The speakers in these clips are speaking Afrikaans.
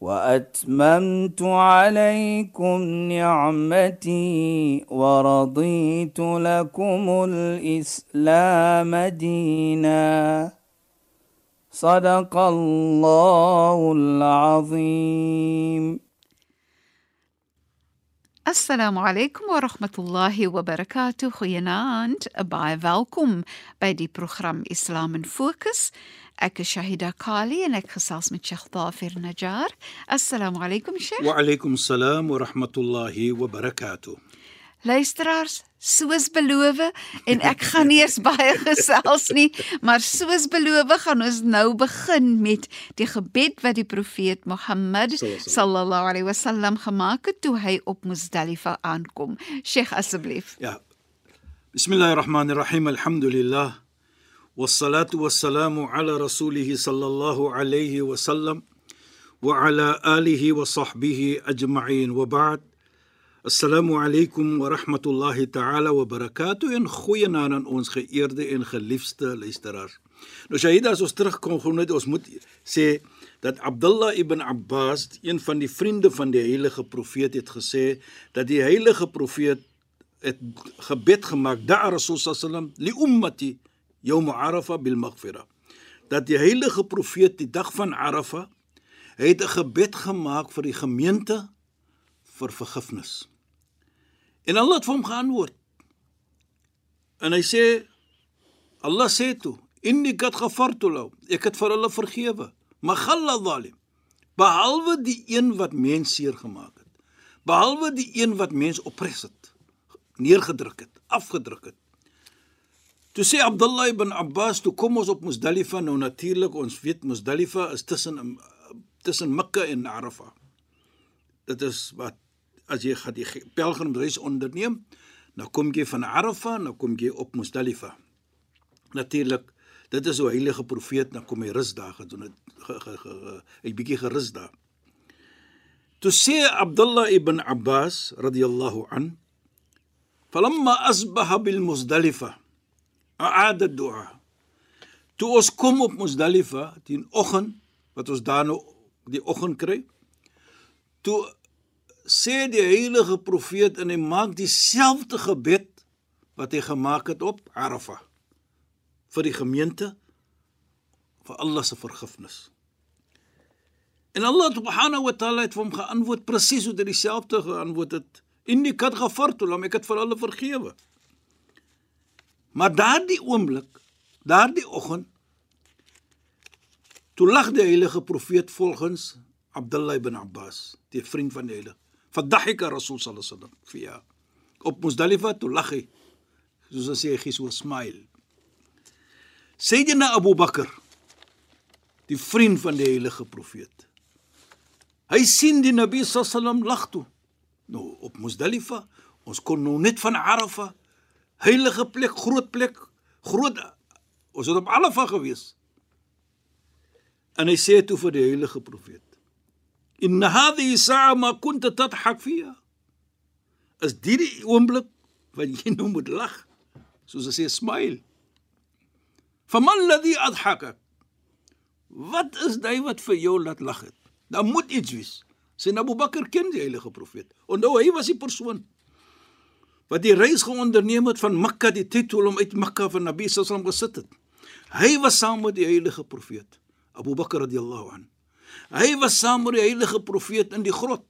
وأتممت عليكم نعمتي ورضيت لكم الإسلام دينا. صدق الله العظيم. السلام عليكم ورحمة الله وبركاته. خيانات بعي فالكم بدي برنامج إسلام فوكس Ek is Shahida Kali en ek gesels met Sheikh Dafir Najjar. Assalamu alaykum Sheikh. Wa alaykum salaam wa rahmatullahi wa barakatuh. Luisteraars, soos beloof en ek gaan nie eers baie gesels nie, maar soos beloof gaan ons nou begin met die gebed wat die profeet Mohammed sallallahu alaihi wasallam gemaak het toe hy op Muzdalifa aankom. Sheikh asseblief. Ja. Bismillahirrahmanirrahim. Alhamdulillah. والصلاه والسلام على رسوله صلى الله عليه وسلم وعلى اله وصحبه اجمعين وبعد Assalamu alaykum wa rahmatullahi ta'ala wa barakatuh en goeienaand aan ons geëerde en geliefde luisteraars. Nou Shahida as ons terugkom gou net ons moet sê dat Abdullah ibn Abbas, een van die vriende van die heilige profeet het gesê dat die heilige profeet het gebed gemaak da Rasul sallam li ummati Arafa bil maghfira. Dat die heilige profeet die dag van Arafa het 'n gebed gemaak vir die gemeente vir vergifnis. En Allah het hom geantwoord. En hy sê Allah sê toe, "Inni qad ghafartu lahu." Ek het vir hulle vergewe. Maar ghalla zalim. Behalwe die een wat mens seer gemaak het. Behalwe die een wat mens opres het, neergedruk het, afgedruk het. Toe sê Abdullah ibn Abbas, toe kom ons op Muzdalifa nou natuurlik, ons weet Muzdalifa is tussen tussen Mekka en Arafah. Dit is wat as jy gaan die pelgrimreis onderneem, dan kom jy van Arafah, dan kom jy op Muzdalifa. Natuurlik, dit is 'n heilige profeet, dan kom hy rus daar gedoen het 'n bietjie gerus daar. Toe sê Abdullah ibn Abbas radiyallahu an, "Falamma asbaha bil Muzdalifa, aada du'a." Toe ons kom op Muzdalifa, die oggend wat ons daar nou die oggend kry, toe sê die heilige profeet en hy maak dieselfde gebed wat hy gemaak het op Arafah vir die gemeente vir Allah se vergifnis. En Allah subhanahu wa ta'ala het vir hom geantwoord presies hoe hy dieselfde geantwoord het. Inni kad ghafartu lam, ek het vir hulle vergewe. Maar daardie oomblik, daardie oggend toe lag die heilige profeet volgens Abdullah ibn Abbas, die vriend van die heilige Fadhahika Rasul sallallahu alaihi wasallam ja. Op Muzdalifa toe lag hy. Soos as hy gee so 'n smile. Sayyidina Abu Bakr, die vriend van die heilige profeet. Hy sien die Nabi sallallahu alaihi wasallam lag toe. Nou op Muzdalifa, ons kon nou net van Arafah, heilige plek, groot plek, groot ons het op Arafah gewees. En hy sê toe vir die heilige profeet In hadhihi sa'a ma kunta tadhak fiha. Is dit die oomblik wat jy nou moet lag? Soos as jy smile. Faman ladhi adhaka. Wat is dit wat vir jou laat lag het? Daar moet iets wees. Sien Abu Bakr ken die heilige profeet. Onthou hy was die persoon wat die reis geonderneem het van Mekka die tyd toe hom uit Mekka van Nabi sallam gesit het. Hy was saam met die heilige profeet Abu Bakr radhiyallahu anhu. Hy was saam met die heilige profeet in die grot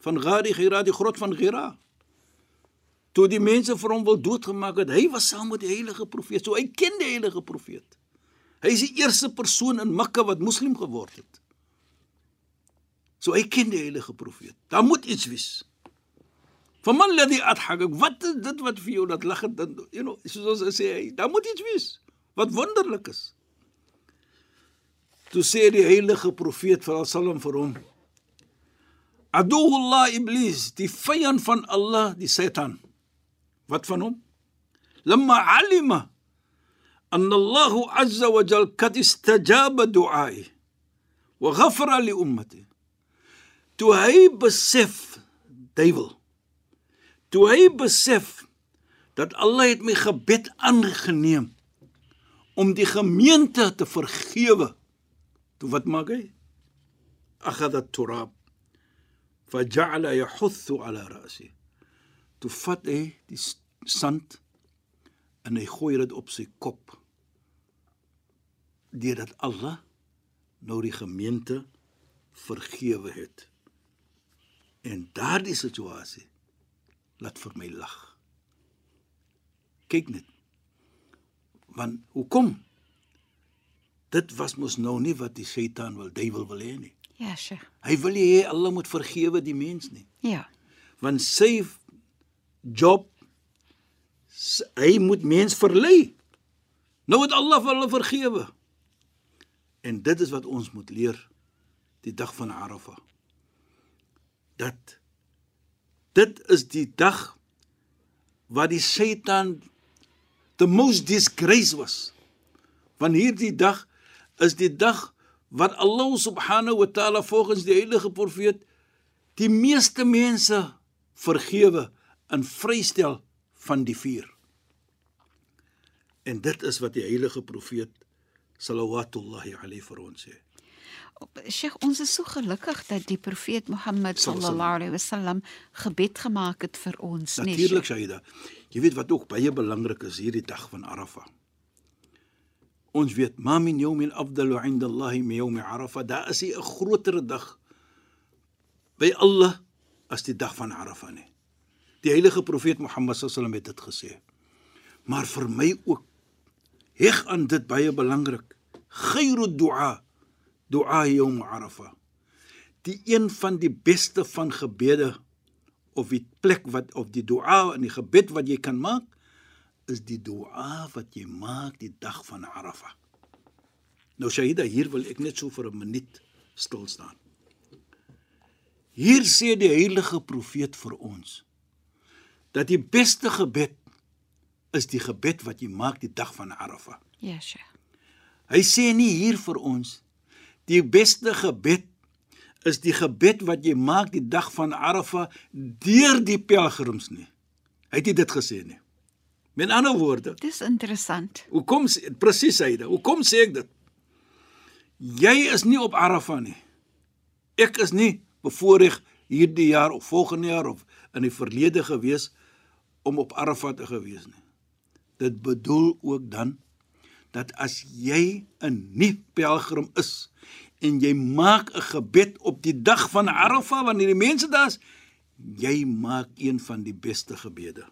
van Ghari Ghira, die grot van Ghira. Toe die mense vir hom wil doodgemaak het, hy was saam met die heilige profeet. So hy ken die heilige profeet. Hy is die eerste persoon in Mekka wat moslim geword het. So hy ken die heilige profeet. Daar moet iets wees. Faman ladhi adhak, wat is dit wat vir jou dat lag het dan, you know, soos ons sê, daar moet iets wees wat wonderlik is. Toe sê die heilige profeet vir Sallam vir hom: Aduhullah Iblis, die vyand van Allah, die Satan. Wat van hom? Lamma alima anna Allah azza wa jal kad istajaba du'ai wa ghafara li ummati. Toe hy besef, duiwel. Toe hy besef dat Allah het my gebed aangeneem om die gemeente te vergewe. Toe wat maak hy? Akhadha turab faja'ala yahuthu ala ra'si. Toe vat hy die sand en hy gooi dit op sy kop. Deurdat Allah nou die gemeente vergewe het. En daardie situasie laat vir my lag. Kyk net. Want hoekom? Dit was mos nou nie wat die Satan wil, duiwel wil hê nie. Ja, Sheikh. Hy wil nie hê Allah moet vergewe die mens nie. Ja. Want sy job hy moet mens verlei. Nou het Allah vir hulle vergewe. En dit is wat ons moet leer die dag van Arafah. Dat dit is die dag wat die Satan the most disgrace was. Want hierdie dag is die dag wat Allah subhanahu wa taala volgens die heilige profeet die meeste mense vergewe en vrystel van die vuur. En dit is wat die heilige profeet sallallahu alayhi vir ons sê. Sheikh, ons is so gelukkig dat die profeet Mohammed sallallahu alaihi wasallam gebed gemaak het vir ons, nee. Natuurlik Shaida. Jy weet wat ook baie belangrik is hierdie dag van Arafah. Ons weet ma min yawmin afdalu 'inda Allah min yawm Arafah. Daar is 'n groter dag by Allah as die dag van Arafah nie. Die heilige profeet Mohammed sallam het dit gesê. Maar vir my ook heg aan dit baie belangrik. Khairu du'a du'a yawm Arafah. Die een van die beste van gebede of die plek wat of die dua en die gebed wat jy kan maak is die dua wat jy maak die dag van Arafah. Nou Shahida, hier wil ek net so vir 'n minuut stil staan. Hier sê die heilige profeet vir ons dat die beste gebed is die gebed wat jy maak die dag van Arafah. Ja, Sheikh. Hy sê nie hier vir ons die beste gebed is die gebed wat jy maak die dag van Arafah deur die pelgrims nie. Hy het nie dit gesê nie. Met ander woorde, Dis interessant. hoekom sê- presies hy dit? Hoekom sê ek dit? Jy is nie op Arafah nie. Ek is nie bevoorreg hierdie jaar of volgende jaar of in die verlede gewees om op Arafah te gewees nie. Dit bedoel ook dan dat as jy 'n nie pelgrim is en jy maak 'n gebed op die dag van Arafah wanneer die mense daar is, jy maak een van die beste gebede.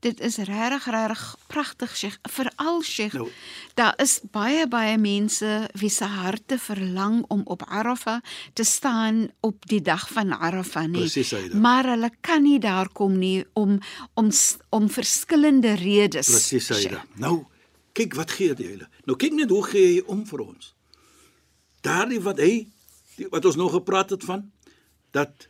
Dit is regtig regtig pragtig Sheikh, veral Sheikh. Nou. Daar is baie baie mense wie se harte verlang om op Arafah te staan op die dag van Arafah nie. Presies, Aida. Maar hulle kan nie daar kom nie om om om verskillende redes. Presies, Sheikh. Nou, kyk wat gee die Here. Nou kyk net hoe gee hy om vir ons. Daardie wat hy die, wat ons nog gepraat het van dat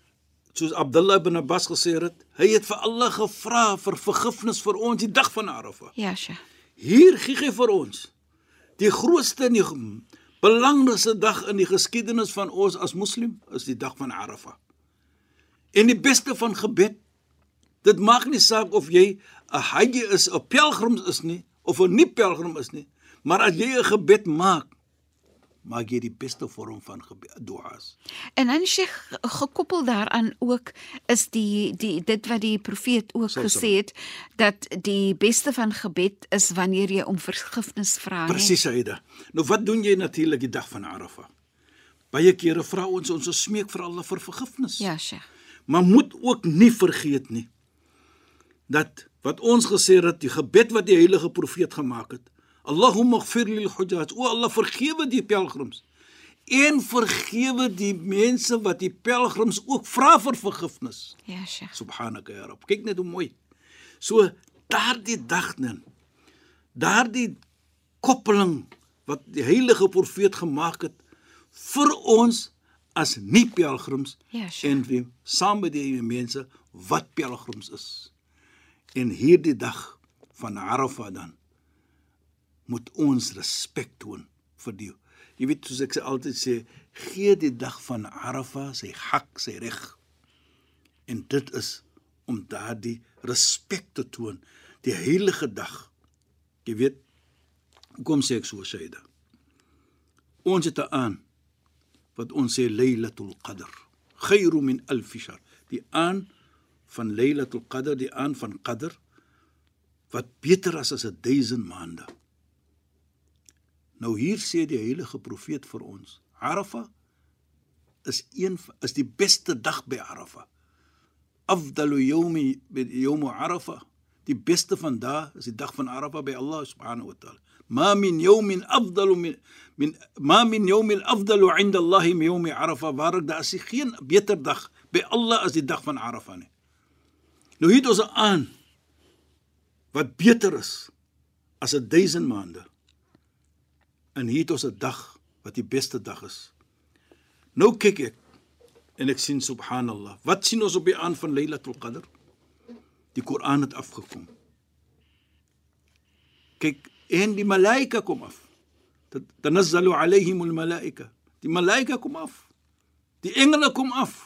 soos Abdullah ibn Abbas gesê het, hy het vir Allah gevra vir vergifnis vir ons die dag van Arafah. Ja, Sheikh. Hier gee hy vir ons die grootste en die belangrikste dag in die geskiedenis van ons as moslim is die dag van Arafah. En die beste van gebed dit maak nie saak of jy 'n haji is, 'n pelgrim is nie of 'n nie pelgrim is nie, maar as jy 'n gebed maak, maak jy die beste vorm van duas. En dan Sheikh gekoppel daaraan ook is die die dit wat die profeet ook Sal- gesê het dat die beste van gebed is wanneer jy om vergifnis vra. Presies, Aida. Nou wat doen jy natuurlik die dag van Arafah? Baie kere vra ons ons smeek vir Allah vir vergifnis. Ja, Sheikh. Maar moet ook nie vergeet nie dat wat ons gesê het, die gebed wat die heilige profeet gemaak het. Allahumma ighfir lil hujjaj. O Allah, vergewe die pelgrims. En vergewe die mense wat die pelgrims ook vra vir vergifnis. Ja, Sheikh. Subhanaka ya Rabb. Kyk net hoe mooi. So daardie dag dan daardie koppeling wat die heilige profeet gemaak het vir ons as nie pelgrims Ja, sure. en wie saam met die mense wat pelgrims is. En hierdie dag van Arafah dan moet ons respek toon vir die jy weet soos ek sê altyd sê gee die dag van Arafah sy hak sy reg. En dit is om daardie respek te toon die heilige dag. Jy weet kom sê ek so Shaida. Ons het 'n aan wat ons sê Lailatul Qadr khairu min alf shahr. Die aan van Lailatul Qadr die aan van Qadr wat beter as as 'n 1000 maande Nou hier sê die heilige profeet vir ons, Arafah is een is die beste dag by Arafah. Afdalu yawmi bi yawm Arafah. Die beste van dae is die dag van Arafah by Allah subhanahu wa ta'ala. Ma min yawmin afdalu min min ma min yawmin afdalu 'inda Allah min yawm Arafah. Waar daar is geen beter dag by Allah as die dag van Arafah nie. Nou hier het ons aan wat beter is as 'n 1000 maande. En hier het ons 'n dag wat die beste dag is. Nou kyk ek en ek sien subhanallah. Wat sien ons op die aan van Lailatul Qadr? Die Koran het afgekom. Kyk, en die malaika kom af. Tanazzalu alaihim almalaika. Die malaika kom af. Die engele kom af.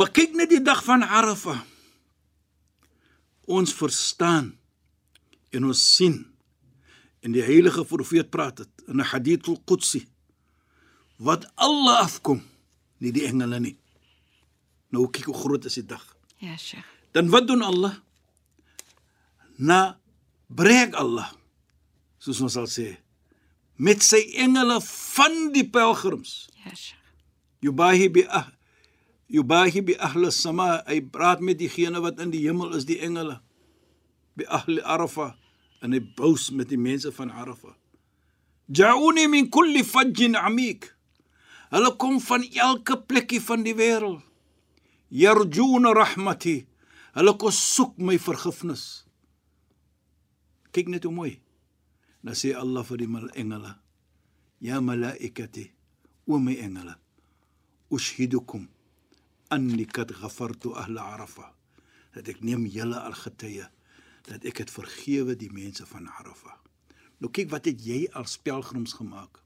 Maar kyk net die dag van Arafah. Ons verstaan en ons sien en die heilige profeet praat dit in 'n hadith al-Qudsi wat Allah afkom nie die engele nie nou kyk hoe groot is die dag Ja, Sheikh. dan wat doen Allah na breek Allah soos ons sal sê met sy engele van die pelgrims Ja, Sheikh. yubahi bi ah yubahi bi ahli as-sama hy praat met diegene wat in die hemel is die engele bi ahli arafa en hy bous met die mense van arafa ja'uni min kulli fajjin amik hulle kom van elke plekkie van die wêreld yarjuna rahmati. Hulle kom soek my vergifnis. Kyk net hoe mooi. Dan sê Allah vir die engele ya malaikati o my engele ushidukum anni kad ghafartu ahla arafa dat ek neem julle al getuie dat ek het vergewe die mense van arafa. Nou kyk wat het jy als pelgrims gemaak?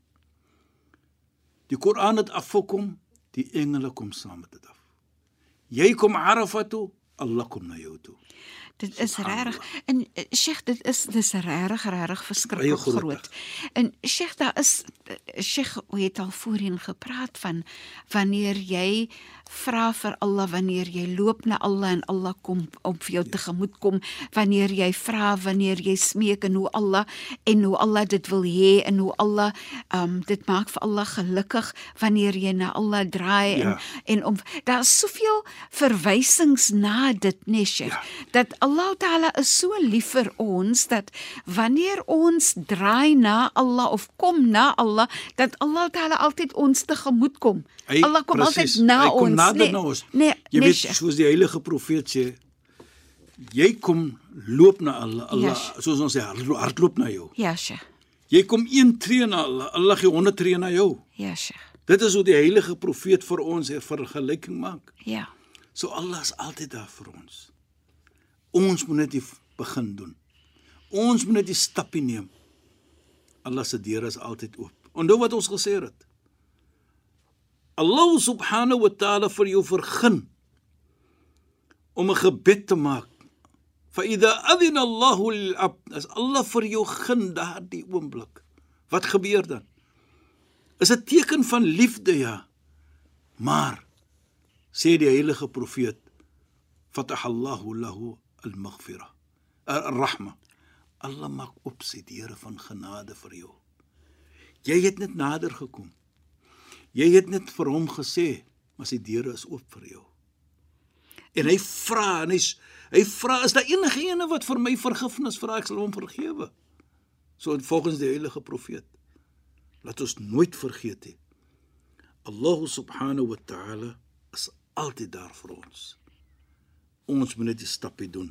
Die Koran het afgekom die engele kom saam met dit af. Jy kom arafa toe Allah kom na jou toe. Dit is regtig en eh, Sheikh dit is dis regtig regtig verskriklik groot. En Sheikh daar is Sheikh het al voorheen gepraat van wanneer jy vra vir Allah wanneer jy loop na Allah en Allah kom op vir jou tegemoet kom wanneer jy vra wanneer jy smeek en hoe Allah en hoe Allah dit wil hê en hoe Allah um dit maak vir Allah gelukkig wanneer jy na Allah draai en Ja. en om daar's soveel verwysings na dit nee Sheikh Ja. dat Allah Taala is so lief vir ons dat wanneer ons draai na Allah of kom na Allah dat Allah Taala altyd ons tegemoet kom. Hy- Allah kom presies, altyd na hy kom ons. nader nee, na ons. Nee, jy nee, weet Sheikh. soos die heilige profeet sê jy kom loop na Allah Allah Ja. soos ons sê hardlo- hardloop na jou Ja, Sheikh. jy kom een tree na Allah Allah gee 100 tree na jou Ja, Sheikh. dit is hoe die heilige profeet vir ons 'n vergelyking maak Ja. so Allah is altyd daar vir ons ons moet net die begin doen ons moet net die stappie neem Allah se deur is altyd oop onthou wat ons gesê het Allah subhanahu wa ta'ala vir jou vergun om 'n gebed te maak. Fa idha adina Allahu lil abd, as Allah vir jou gun daardie oomblik. Wat gebeur dan? Is 'n teken van liefde ja. Maar sê die heilige profeet fatah Allahu lahu al-maghfira. Ar-rahma. Allah maak op sy deure van genade vir jou. Jy het net nader gekom. Jy het net vir hom gesê, maar sy deure is oop vir jou. En hy vra en hy's hy vra is daar enige ene wat vir my vergifnis vra ek sal hom vergewe. So volgens die heilige profeet. Laat ons nooit vergeet nie. Allah subhanahu wa ta'ala is altyd daar vir ons. Ons moet net die stappie doen.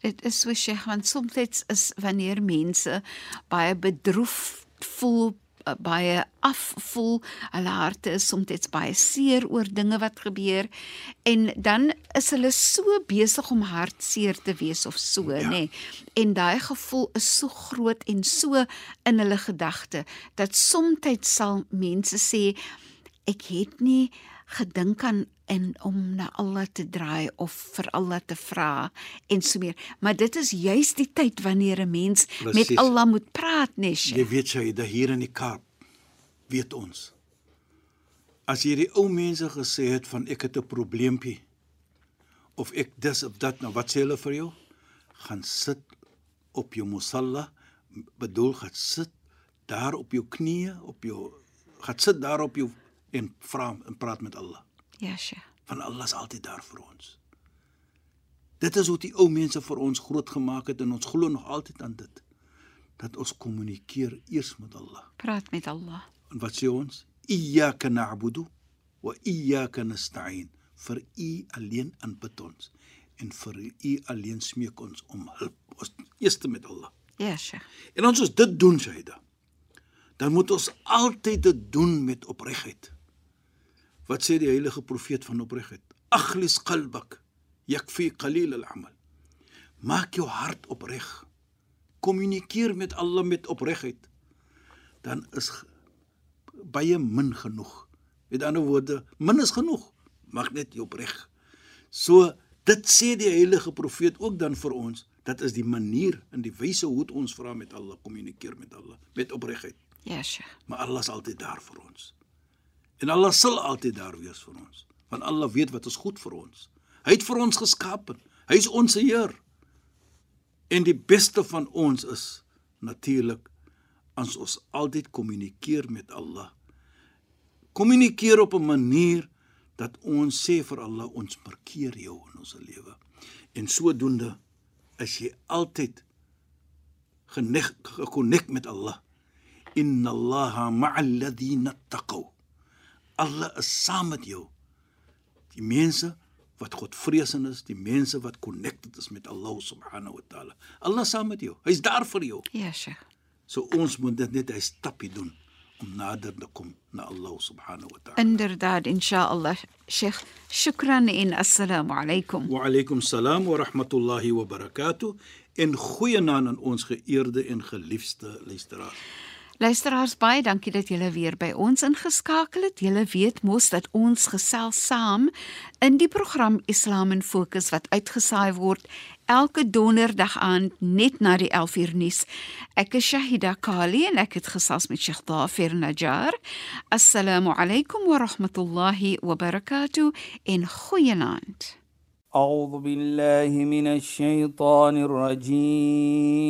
Dit is so Sheikh want soms is wanneer mense baie bedroef voel uh, baie afvoel. Hulle harte is soms baie seer oor dinge wat gebeur en dan is hulle so besig om hartseer te wees of so, ja. nê. Nee. En daai gevoel is so groot en so in hulle gedagte dat soms sal mense sê ek het nie gedink aan en om na Allah te draai of vir Allah te vra en so meer. Maar dit is juis die tyd wanneer 'n mens Precies. met Allah moet praat, Nesha. Jy weet jy, dat hier in die Kaap weet ons. As hierdie ou mense gesê het van ek het 'n probleempie of ek dis of dat nou wat sê hulle vir jou? Gaan sit op jou musalla, bedoel gaan sit daar op jou knieë, op jou gaan sit daar op jou en vra en praat met Allah. Ja, sja. Van Allah is altyd daar vir ons. Dit is hoe die ou mense vir ons groot gemaak het en ons glo nog altyd aan dit. Dat ons kommunikeer eers met Allah. Praat met Allah. En wat sê ons? Iyyaka na'budu wa iyyaka nasta'in. Vir U alleen aanbid ons en vir U alleen smeek ons om hulp. Ons eers met Allah. Ja, sja. En ons as dit doen, Shaida, dan moet ons altyd dit doen met opregtheid. Wat sê die heilige profeet van opregtheid? Aghlis qalbak yakfi qalil al-amal. Maak jou hart opreg. Kommunikeer met Allah met opregtheid. Dan is baie min genoeg. Met ander woorde, min is genoeg. Maak net jou opreg. So dit sê die heilige profeet ook dan vir ons. Dit is die manier en die wyse hoe ons vra met Allah kommunikeer met Allah met opregtheid. Ja, Sheikh. Maar Allah is altyd daar vir ons. En Allah sal altyd daar wees vir ons, want Allah weet wat is goed vir ons. Hy het vir ons geskaap. Hy is ons Heer. En die beste van ons is natuurlik as ons altyd kommunikeer met Allah. Kommunikeer op 'n manier dat ons sê vir Allah ons markeer jou in ons lewe. En sodoende is jy altyd gekonnek met Allah. Inna Allaha ma'al ladina taqaw. Allah is saam met jou. Die mense wat Godvreesend is, die mense wat connected is met Allah subhanahu wa taala. Allah saam met jou. Hy's daar vir jou. Ja, Sheikh. So ons moet dit net 'n stapie doen om nader te kom na Allah subhanahu wa taala. Inderdaad, inshallah. Sheikh, shukran en assalamu alaykum. Wa alaykum salaam wa rahmatullahi wa barakatuh. En goeie naam aan ons geëerde en geliefde luisteraars. Luisteraars baie dankie dat julle weer by ons ingeskakel het. Julle weet mos dat ons gesels saam in die program Islam in Fokus wat uitgesaai word elke donderdag aand net na die 11uur nuus. Ek is Shahida Kali en ek het gesels met Sheikh Dafer Najjar. Assalamu alaykum wa rahmatullahi wa barakatuh in goeienaand. أعوذ بالله من الشيطان الرجيم